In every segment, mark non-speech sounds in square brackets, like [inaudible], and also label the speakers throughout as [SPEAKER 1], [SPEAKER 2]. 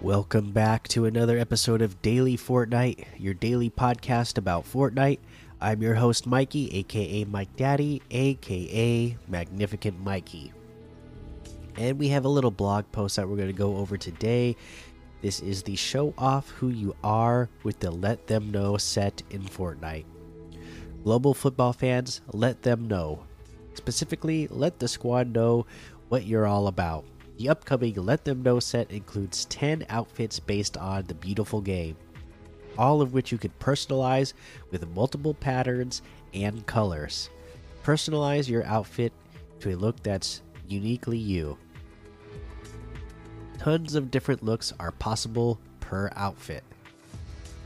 [SPEAKER 1] Welcome back to another episode of Daily Fortnite, your daily podcast about Fortnite. I'm your host, Mikey, aka Mike Daddy, aka Magnificent Mikey. And we have a little blog post that we're going to go over today. This is the show off who you are with the Let Them Know set in Fortnite. Global football fans, let them know. Specifically, let the squad know what you're all about. The upcoming Let Them Know set includes 10 outfits based on the beautiful game, all of which you can personalize with multiple patterns and colors. Personalize your outfit to a look that's uniquely you. Tons of different looks are possible per outfit.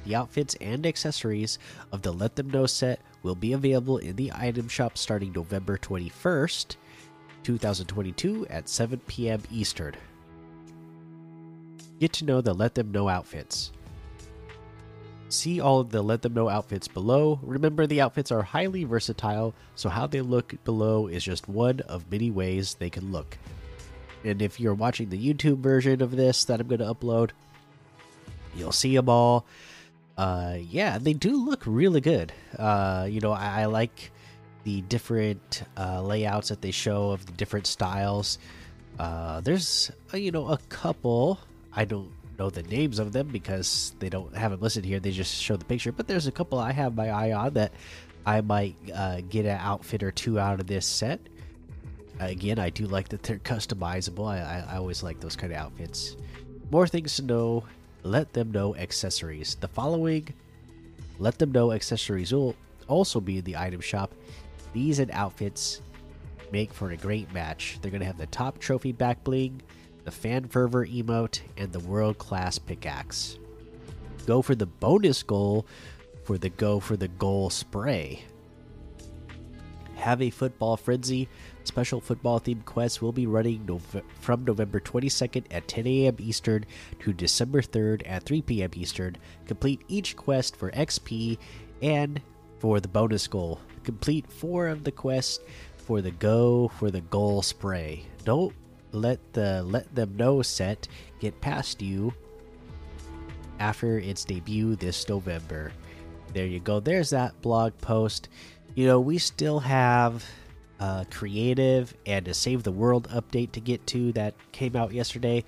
[SPEAKER 1] The outfits and accessories of the Let Them Know set will be available in the item shop starting November 21st 2022 at 7 p.m. Eastern. Get to know the Let Them Know outfits. See all of the Let Them Know outfits below. Remember, the outfits are highly versatile, so how they look below is just one of many ways they can look. And if you're watching the YouTube version of this that I'm going to upload, you'll see them all. Uh, yeah, they do look really good. Uh, you know, I, I like the different uh, layouts that they show of the different styles. Uh, there's uh, you know a couple. I don't know the names of them because they don't have them listed here. They just show the picture. But there's a couple I have my eye on that I might uh, get an outfit or two out of this set. Again, I do like that they're customizable. I, I, I always like those kind of outfits. More things to know. Let them know accessories. The following let them know accessories will also be in the item shop these and outfits make for a great match. They're going to have the top trophy back bling, the fan fervor emote, and the world class pickaxe. Go for the bonus goal for the go for the goal spray. Have a football frenzy. Special football themed quests will be running Nove from November 22nd at 10 a.m. Eastern to December 3rd at 3 p.m. Eastern. Complete each quest for XP and for the bonus goal complete four of the quests for the go for the goal spray. Don't let the let them know set get past you after its debut this November. There you go. There's that blog post. You know, we still have a creative and a Save the World update to get to that came out yesterday.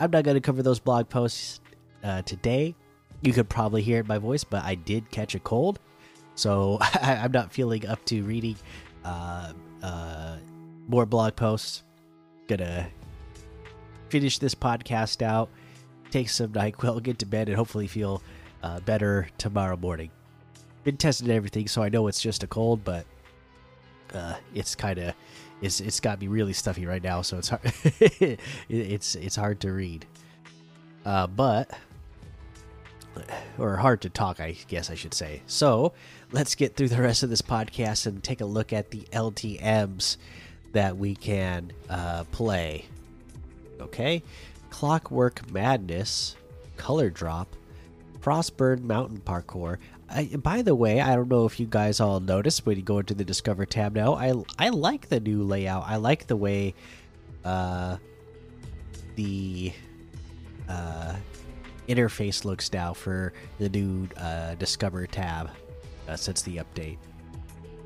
[SPEAKER 1] I'm not going to cover those blog posts uh, today. You could probably hear it in my voice, but I did catch a cold. So [laughs] I, am not feeling up to reading uh, uh, more blog posts. Gonna finish this podcast out, take some NyQuil, get to bed, and hopefully feel uh, better tomorrow morning. Been testing everything, so I know it's just a cold, but uh, it's kind of it's it's got me really stuffy right now, so it's hard. [laughs] it's it's hard to read. Uh, but or hard to talk, I guess I should say. So let's get through the rest of this podcast and take a look at the LTMs that we can uh, play. Okay, Clockwork Madness, Color Drop, Frostburn Mountain Parkour. I, by the way, I don't know if you guys all noticed when you go into the Discover tab now. I I like the new layout. I like the way uh, the uh, interface looks now for the new uh, Discover tab uh, since the update.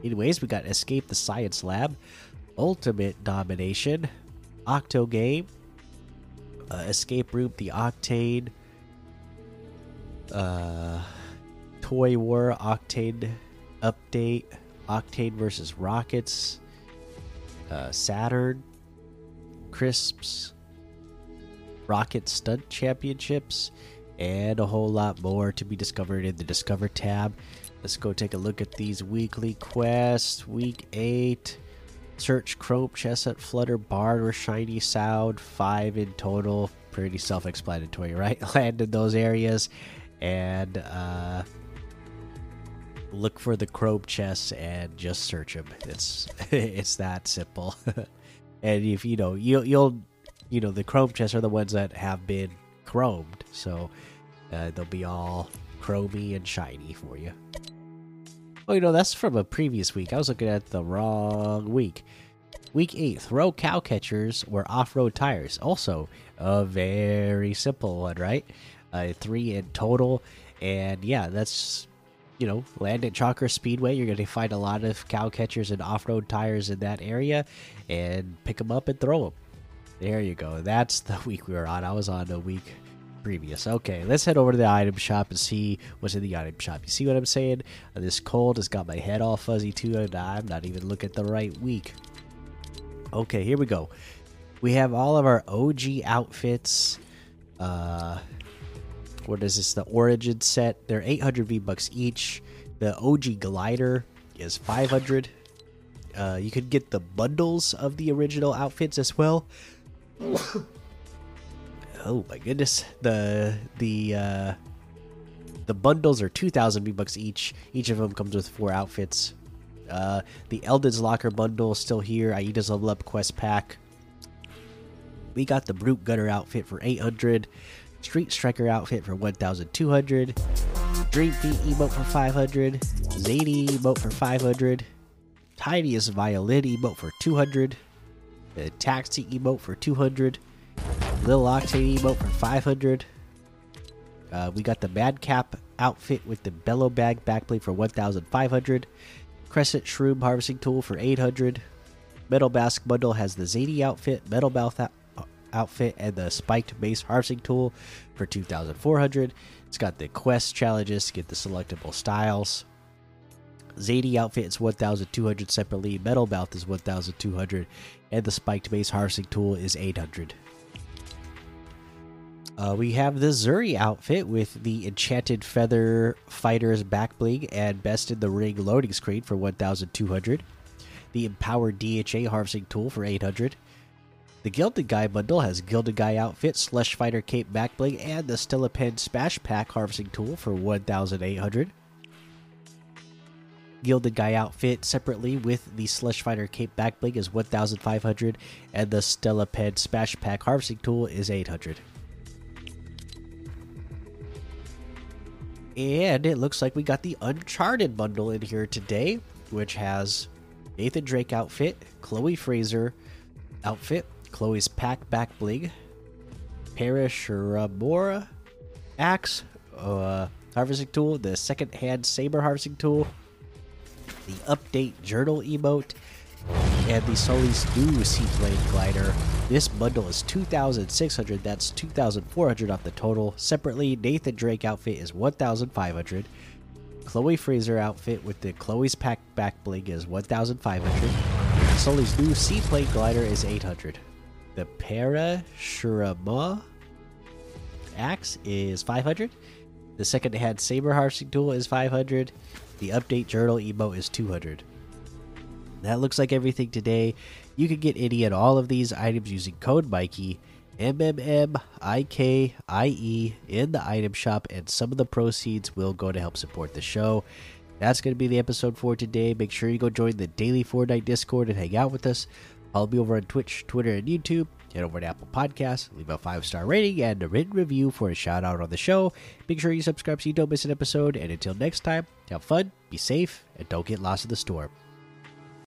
[SPEAKER 1] Anyways, we got Escape the Science Lab, Ultimate Domination, Octo Game, uh, Escape Room the Octane, uh, Toy War Octane Update, Octane versus Rockets, uh, Saturn, Crisps, Rocket Stunt Championships, and a whole lot more to be discovered in the Discover tab. Let's go take a look at these weekly quests. Week 8 Search Chrome Chest at Flutter Barn or Shiny Sound. Five in total. Pretty self explanatory, [laughs] right? Land in those areas and uh, look for the Chrome chests and just search them. It's [laughs] it's that simple. [laughs] and if you know you you'll you know the Chrome chests are the ones that have been chromed, so uh, they'll be all chromy and shiny for you. Oh, you know, that's from a previous week. I was looking at the wrong week. Week 8 Throw cow catchers or off road tires. Also, a very simple one, right? Uh, three in total. And yeah, that's, you know, land at Chonker Speedway. You're going to find a lot of cow catchers and off road tires in that area and pick them up and throw them. There you go. That's the [laughs] week we were on. I was on a week previous. Okay, let's head over to the item shop and see what's in the item shop. You see what I'm saying? Uh, this cold has got my head all fuzzy too, and I'm not even looking at the right week. Okay, here we go. We have all of our OG outfits. Uh, what is this? The Origin set. They're 800 V bucks each. The OG glider is 500. Uh, you could get the bundles of the original outfits as well. Oh my goodness. The the uh, the bundles are 2,000 V bucks each. Each of them comes with four outfits. Uh, the Elden's Locker bundle is still here. Aida's Level Up Quest Pack. We got the Brute Gunner outfit for 800. Street Striker outfit for 1,200. Dream Feet emote for 500. Zadie emote for 500. Tiniest Violin emote for 200. The Taxi emote for 200. Lil Octane emote for 500. Uh, we got the Madcap outfit with the Bellow Bag backplate for 1,500. Crescent Shroom Harvesting Tool for 800. Metal Mask Bundle has the Zadie outfit, Metal Mouth outfit, and the Spiked Base Harvesting Tool for 2,400. It's got the quest challenges to get the selectable styles. Zadie outfit is 1,200 separately. Metal Mouth is 1,200, and the Spiked Base Harvesting Tool is 800. Uh, we have the Zuri outfit with the Enchanted Feather Fighter's back and bested the Ring loading screen for 1,200. The Empowered DHA harvesting tool for 800. The Gilded Guy bundle has Gilded Guy outfit, Slush Fighter cape back and the Stella Pen Smash Pack harvesting tool for 1,800. Gilded Guy outfit separately with the Slush Fighter cape back is 1,500, and the Stella Pen Smash Pack harvesting tool is 800. And it looks like we got the Uncharted bundle in here today, which has Nathan Drake outfit, Chloe Frazer outfit, Chloe's pack back bling, Parashurama axe, uh, harvesting tool, the second hand saber harvesting tool, the update journal emote, and the Sully's new Sea seaplane glider. This bundle is 2,600. That's 2,400 off the total. Separately, Nathan Drake outfit is 1,500. Chloe Frazer outfit with the Chloe's pack back bling is 1,500. Sully's new Sea seaplane glider is 800. The Para Shurama axe is 500. The second hand saber harvesting tool is 500. The update journal emote is 200. That looks like everything today. You can get any and all of these items using code Mikey M M M I K I E in the item shop, and some of the proceeds will go to help support the show. That's going to be the episode for today. Make sure you go join the daily Fortnite Discord and hang out with us. Follow me over on Twitch, Twitter, and YouTube. Head over to Apple Podcasts, leave a five star rating and a written review for a shout out on the show. Make sure you subscribe so you don't miss an episode. And until next time, have fun, be safe, and don't get lost in the storm.